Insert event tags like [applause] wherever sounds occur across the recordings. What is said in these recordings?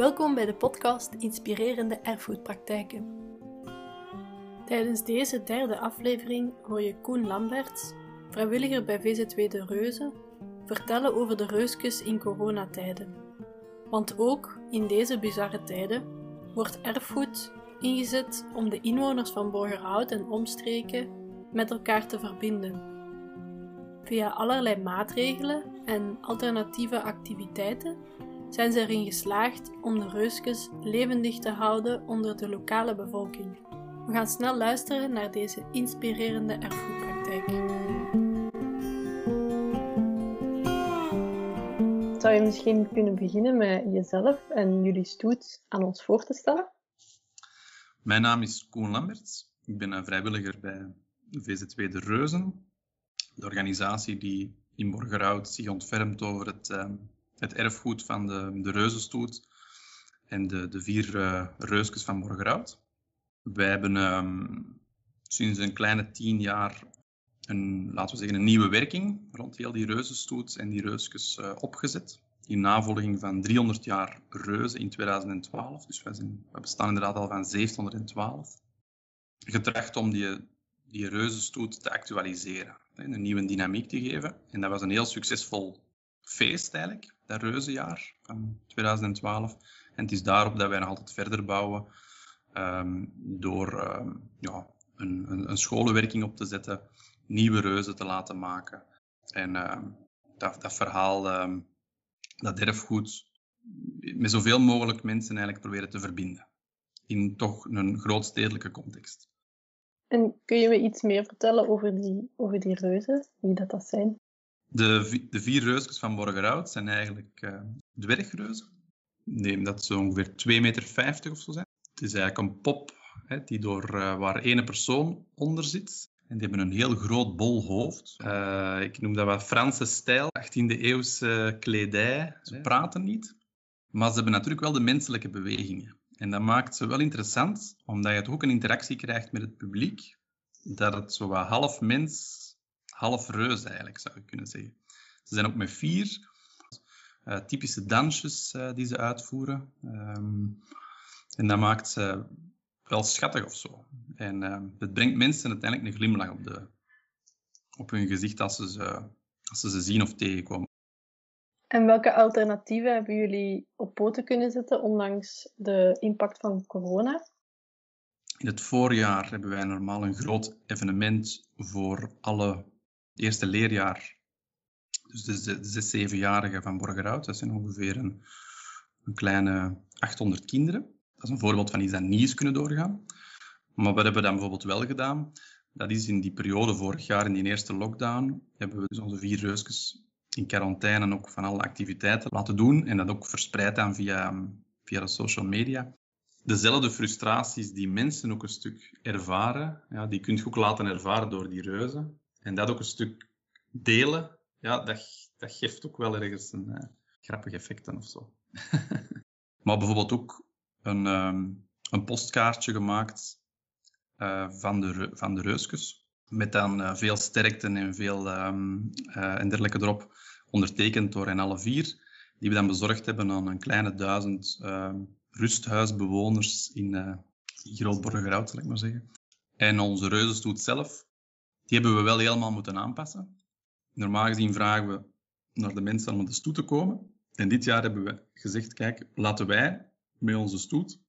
Welkom bij de podcast Inspirerende Erfgoedpraktijken. Tijdens deze derde aflevering hoor je Koen Lamberts, vrijwilliger bij VZW De Reuzen, vertellen over de reusjes in coronatijden. Want ook in deze bizarre tijden wordt erfgoed ingezet om de inwoners van Borgerhout en omstreken met elkaar te verbinden. Via allerlei maatregelen en alternatieve activiteiten zijn ze erin geslaagd om de reusjes levendig te houden onder de lokale bevolking. We gaan snel luisteren naar deze inspirerende erfgoedpraktijk. Zou je misschien kunnen beginnen met jezelf en jullie stoet aan ons voor te stellen? Mijn naam is Koen Lamberts. Ik ben een vrijwilliger bij VZW De Reuzen, de organisatie die in Borgerhout zich ontfermt over het, uh, het erfgoed van de, de reuzenstoet en de, de vier uh, reusjes van Borgerhout. Wij hebben um, sinds een kleine tien jaar een, laten we zeggen, een nieuwe werking rond heel die reuzenstoet en die reusjes uh, opgezet. In navolging van 300 jaar reuzen in 2012. Dus wij, zijn, bestaan inderdaad al van 1712. Getracht om die, die reuzenstoet te actualiseren. Een nieuwe dynamiek te geven. En dat was een heel succesvol feest eigenlijk, dat reuzenjaar van 2012. En het is daarop dat wij nog altijd verder bouwen. Um, door um, ja, een, een, een, scholenwerking op te zetten, nieuwe reuzen te laten maken. En um, dat, dat verhaal, dat erfgoed, met zoveel mogelijk mensen eigenlijk proberen te verbinden. In toch een grootstedelijke context. En kun je me iets meer vertellen over die, over die reuzen, wie dat, dat zijn? De, de vier reusjes van Borgerhout zijn eigenlijk uh, dwergreuzen. Neem dat ze ongeveer 2,50 meter of zo zijn. Het is eigenlijk een pop hè, die door, uh, waar één persoon onder zit. En die hebben een heel groot bol hoofd. Uh, ik noem dat wat Franse stijl, 18e eeuwse kledij. Ze praten niet, maar ze hebben natuurlijk wel de menselijke bewegingen. En dat maakt ze wel interessant, omdat je toch ook een interactie krijgt met het publiek. Dat het zo wat half mens, half reus eigenlijk, zou je kunnen zeggen. Ze zijn ook met vier uh, typische dansjes uh, die ze uitvoeren. Um, en dat maakt ze wel schattig of zo. En uh, het brengt mensen uiteindelijk een glimlach op, de, op hun gezicht als ze, ze, als ze ze zien of tegenkomen. En welke alternatieven hebben jullie op poten kunnen zetten, ondanks de impact van corona? In het voorjaar hebben wij normaal een groot evenement voor alle eerste leerjaar. Dus de, zes, zevenjarigen van Borgerhout. Dat zijn ongeveer een, een kleine 800 kinderen. Dat is een voorbeeld van iets dat niet is kunnen doorgaan. Maar wat hebben we dan bijvoorbeeld wel gedaan? Dat is in die periode vorig jaar, in die eerste lockdown, hebben we dus onze vier reusjes in quarantaine ook van alle activiteiten laten doen en dat ook verspreid aan via, via de social media. Dezelfde frustraties die mensen ook een stuk ervaren, ja, die kun je ook laten ervaren door die reuzen. En dat ook een stuk delen, ja, dat, dat geeft ook wel ergens een uh, grappig effect of zo. [laughs] maar bijvoorbeeld ook een, um, een postkaartje gemaakt uh, van, de, van de reusjes. Met dan uh, veel sterkte en veel um, en dergelijke erop. Ondertekend door hen alle vier. Die we dan bezorgd hebben aan een kleine duizend um, rusthuisbewoners in, in Groot-Borgerhout, zal ik maar zeggen. En onze reuzenstoet zelf, die hebben we wel helemaal moeten aanpassen. Normaal gezien vragen we naar de mensen om de stoet te komen. En dit jaar hebben we gezegd, kijk, laten wij met onze stoet,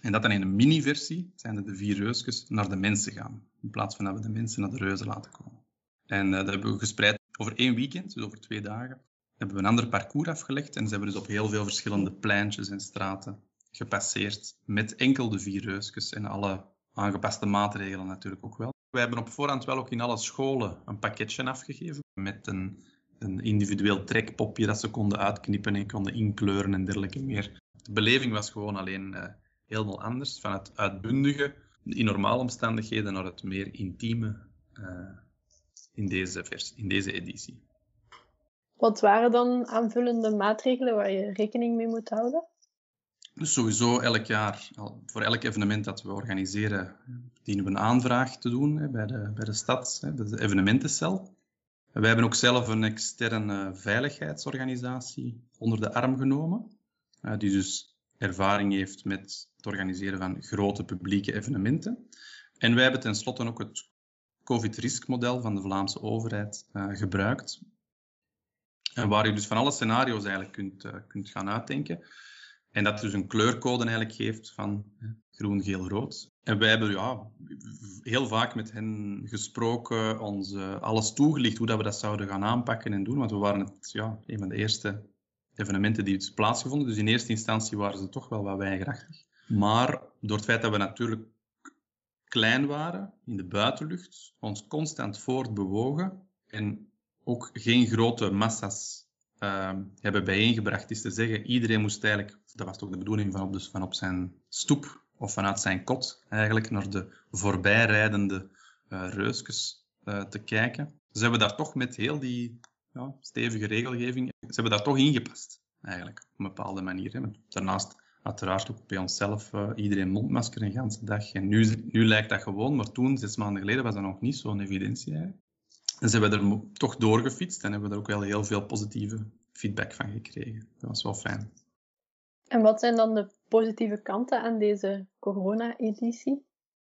en dat dan in een mini-versie, zijn de vier reusjes, naar de mensen gaan. In plaats van dat we de mensen naar de reuzen laten komen. En uh, dat hebben we gespreid over één weekend, dus over twee dagen. Hebben we een ander parcours afgelegd en ze hebben dus op heel veel verschillende pleintjes en straten gepasseerd. Met enkel de vier reusjes en alle aangepaste maatregelen natuurlijk ook wel. We hebben op voorhand wel ook in alle scholen een pakketje afgegeven met een, een individueel trekpopje dat ze konden uitknippen en konden inkleuren en dergelijke meer. De beleving was gewoon alleen uh, helemaal anders. Van het uitbundige in normale omstandigheden naar het meer intieme uh, in, deze vers, in deze editie. Wat waren dan aanvullende maatregelen waar je rekening mee moet houden? Dus sowieso elk jaar, voor elk evenement dat we organiseren, dienen we een aanvraag te doen bij, de, bij de stad, de evenementencel. Wij hebben ook zelf een externe veiligheidsorganisatie onder de arm genomen, die dus ervaring heeft met het organiseren van grote publieke evenementen. En wij hebben tenslotte ook het COVID-riskmodel van de Vlaamse overheid uh, gebruikt. Waar je dus van alle scenario's eigenlijk kunt, uh, kunt gaan uitdenken. En dat dus een kleurcode eigenlijk geeft van groen, geel, rood. En wij hebben ja, heel vaak met hen gesproken, ons alles toegelicht hoe dat we dat zouden gaan aanpakken en doen. Want we waren het, ja, een van de eerste evenementen die het plaatsgevonden. Dus in eerste instantie waren ze toch wel wat weigerachtig. Maar door het feit dat we natuurlijk klein waren in de buitenlucht, ons constant voortbewogen en ook geen grote massa's uh, hebben bijeengebracht, is te zeggen, iedereen moest eigenlijk, dat was toch de bedoeling van op, dus van zijn stoep of vanuit zijn kot eigenlijk naar de voorbijrijdende uh, reusjes uh, te kijken. Ze hebben daar toch met heel die ja, stevige regelgeving, ze hebben daar toch ingepast eigenlijk, op een bepaalde manier. Hè. Daarnaast uiteraard ook bij onszelf uh, iedereen mondmasker een ganse dag. En nu, nu lijkt dat gewoon, maar toen, zes maanden geleden, was dat nog niet zo'n evidentie. En ze hebben er toch doorgefietst en hebben we er ook wel heel veel positieve feedback van gekregen. Dat was wel fijn. En wat zijn dan de positieve kanten aan deze corona-editie?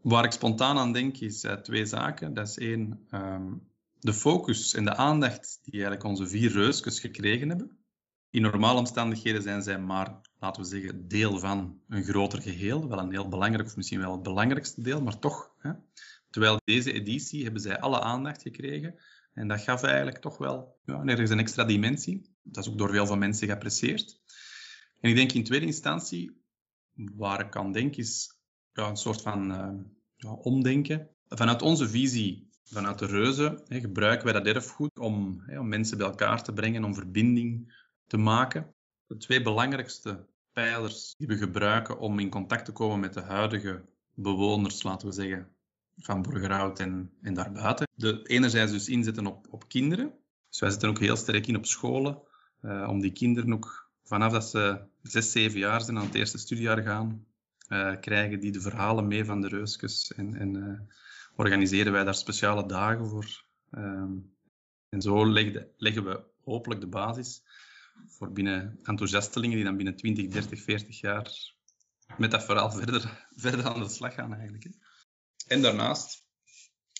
Waar ik spontaan aan denk is uh, twee zaken. Dat is één, um, de focus en de aandacht die eigenlijk onze vier reusjes gekregen hebben. In normale omstandigheden zijn zij maar, laten we zeggen, deel van een groter geheel. Wel een heel belangrijk, of misschien wel het belangrijkste deel, maar toch. Hè. Terwijl deze editie hebben zij alle aandacht gekregen. En dat gaf eigenlijk toch wel ja, ergens een extra dimensie. Dat is ook door veel van mensen geapprecieerd. En ik denk in tweede instantie, waar ik aan denk, is een soort van uh, ja, omdenken. Vanuit onze visie, vanuit de reuzen, hè, gebruiken wij dat erfgoed om, hè, om mensen bij elkaar te brengen, om verbinding te maken. De twee belangrijkste pijlers die we gebruiken om in contact te komen met de huidige bewoners, laten we zeggen, van Borgerhout en, en daarbuiten. De enerzijds dus inzetten op, op kinderen. Dus wij zetten ook heel sterk in op scholen, uh, om die kinderen ook vanaf dat ze zes, zeven jaar zijn aan het eerste studiejaar gaan, uh, krijgen die de verhalen mee van de reusjes en, en uh, organiseren wij daar speciale dagen voor. Um, en zo leggen we hopelijk de basis voor binnen enthousiastelingen die dan binnen 20, 30, 40 jaar met dat verhaal [laughs] verder, verder aan de slag gaan eigenlijk. Hè. En daarnaast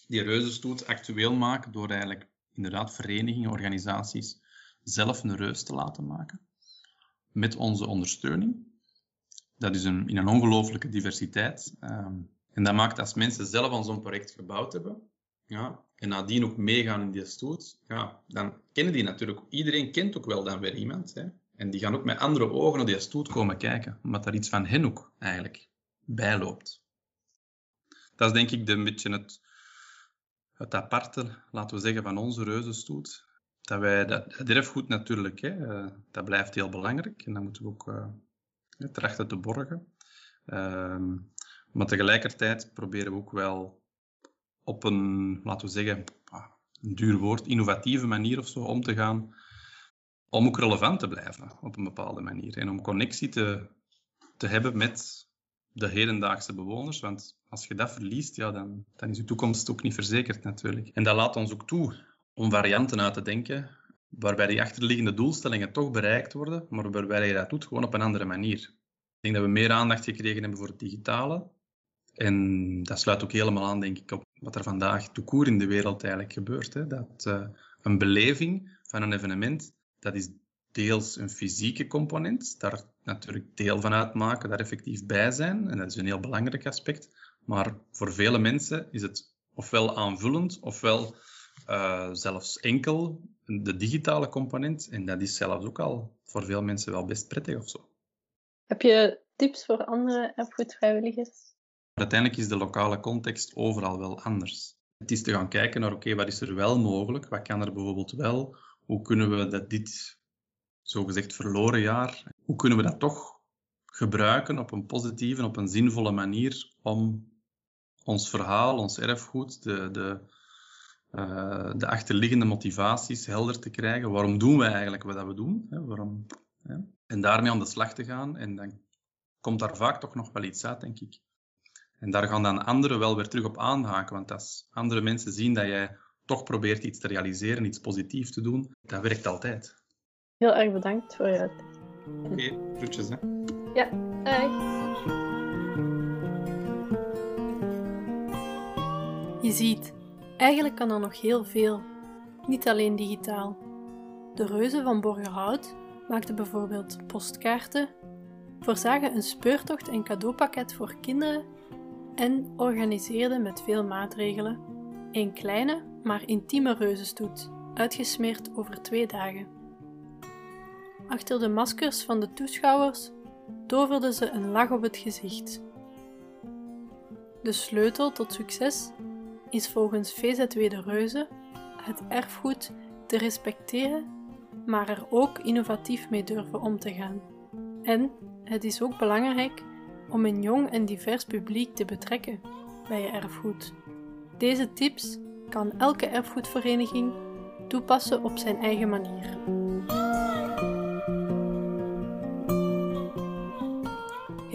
die reuzenstoet actueel maken door eigenlijk inderdaad verenigingen, organisaties zelf een reus te laten maken. Met onze ondersteuning. Dat is een, in een ongelooflijke diversiteit. Um, en dat maakt als mensen zelf aan zo'n project gebouwd hebben, ja, en nadien ook meegaan in die stoet, ja, dan kennen die natuurlijk, iedereen kent ook wel dan weer iemand. Hè? En die gaan ook met andere ogen naar die stoet komen kijken, omdat daar iets van hen ook eigenlijk bijloopt. Dat is denk ik de, een beetje het, het aparte, laten we zeggen, van onze reuzenstoet. Dat wij, dat, dat erfgoed natuurlijk, hè, uh, dat blijft heel belangrijk en dat moeten we ook uh, trachten te borgen. Uh, maar tegelijkertijd proberen we ook wel op een, laten we zeggen, ah, een duur woord, innovatieve manier of zo om te gaan, om ook relevant te blijven op een bepaalde manier en om connectie te, te hebben met de hedendaagse bewoners, want als je dat verliest, ja, dan, dan is je toekomst ook niet verzekerd natuurlijk. En dat laat ons ook toe om varianten uit te denken waarbij die achterliggende doelstellingen toch bereikt worden, maar waarbij je dat doet gewoon op een andere manier. Ik denk dat we meer aandacht gekregen hebben voor het digitale. En dat sluit ook helemaal aan, denk ik, op wat er vandaag toekoer in de wereld eigenlijk gebeurt. Hè? Dat uh, een beleving van een evenement, dat is deels een fysieke component, daar natuurlijk deel van uitmaken, daar effectief bij zijn. En dat is een heel belangrijk aspect. Maar voor vele mensen is het ofwel aanvullend, ofwel uh, zelfs enkel de digitale component. En dat is zelfs ook al voor veel mensen wel best prettig of zo. Heb je tips voor andere erfgoedvrijwilligers? Uiteindelijk is de lokale context overal wel anders. Het is te gaan kijken naar, oké, okay, wat is er wel mogelijk? Wat kan er bijvoorbeeld wel? Hoe kunnen we dat dit, zogezegd verloren jaar, hoe kunnen we dat toch gebruiken op een positieve, op een zinvolle manier om ons verhaal, ons erfgoed, de, de, uh, de achterliggende motivaties helder te krijgen. Waarom doen we eigenlijk wat we doen? Hè? Waarom, hè? En daarmee aan de slag te gaan. En dan komt daar vaak toch nog wel iets uit, denk ik. En daar gaan dan anderen wel weer terug op aanhaken. Want als andere mensen zien dat jij toch probeert iets te realiseren, iets positiefs te doen, dat werkt altijd. Heel erg bedankt voor je. Oké, okay, groetjes hè. Ja, hoi. Je ziet, eigenlijk kan er nog heel veel, niet alleen digitaal. De reuzen van Borgerhout maakten bijvoorbeeld postkaarten, voorzagen een speurtocht en cadeaupakket voor kinderen en organiseerden met veel maatregelen een kleine, maar intieme reuzenstoet, uitgesmeerd over twee dagen. Achter de maskers van de toeschouwers toverden ze een lach op het gezicht. De sleutel tot succes is volgens VZW de Reuzen het erfgoed te respecteren, maar er ook innovatief mee durven om te gaan. En het is ook belangrijk om een jong en divers publiek te betrekken bij je erfgoed. Deze tips kan elke erfgoedvereniging toepassen op zijn eigen manier.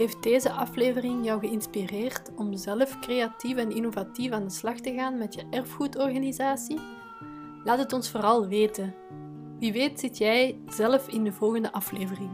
Heeft deze aflevering jou geïnspireerd om zelf creatief en innovatief aan de slag te gaan met je erfgoedorganisatie? Laat het ons vooral weten. Wie weet zit jij zelf in de volgende aflevering.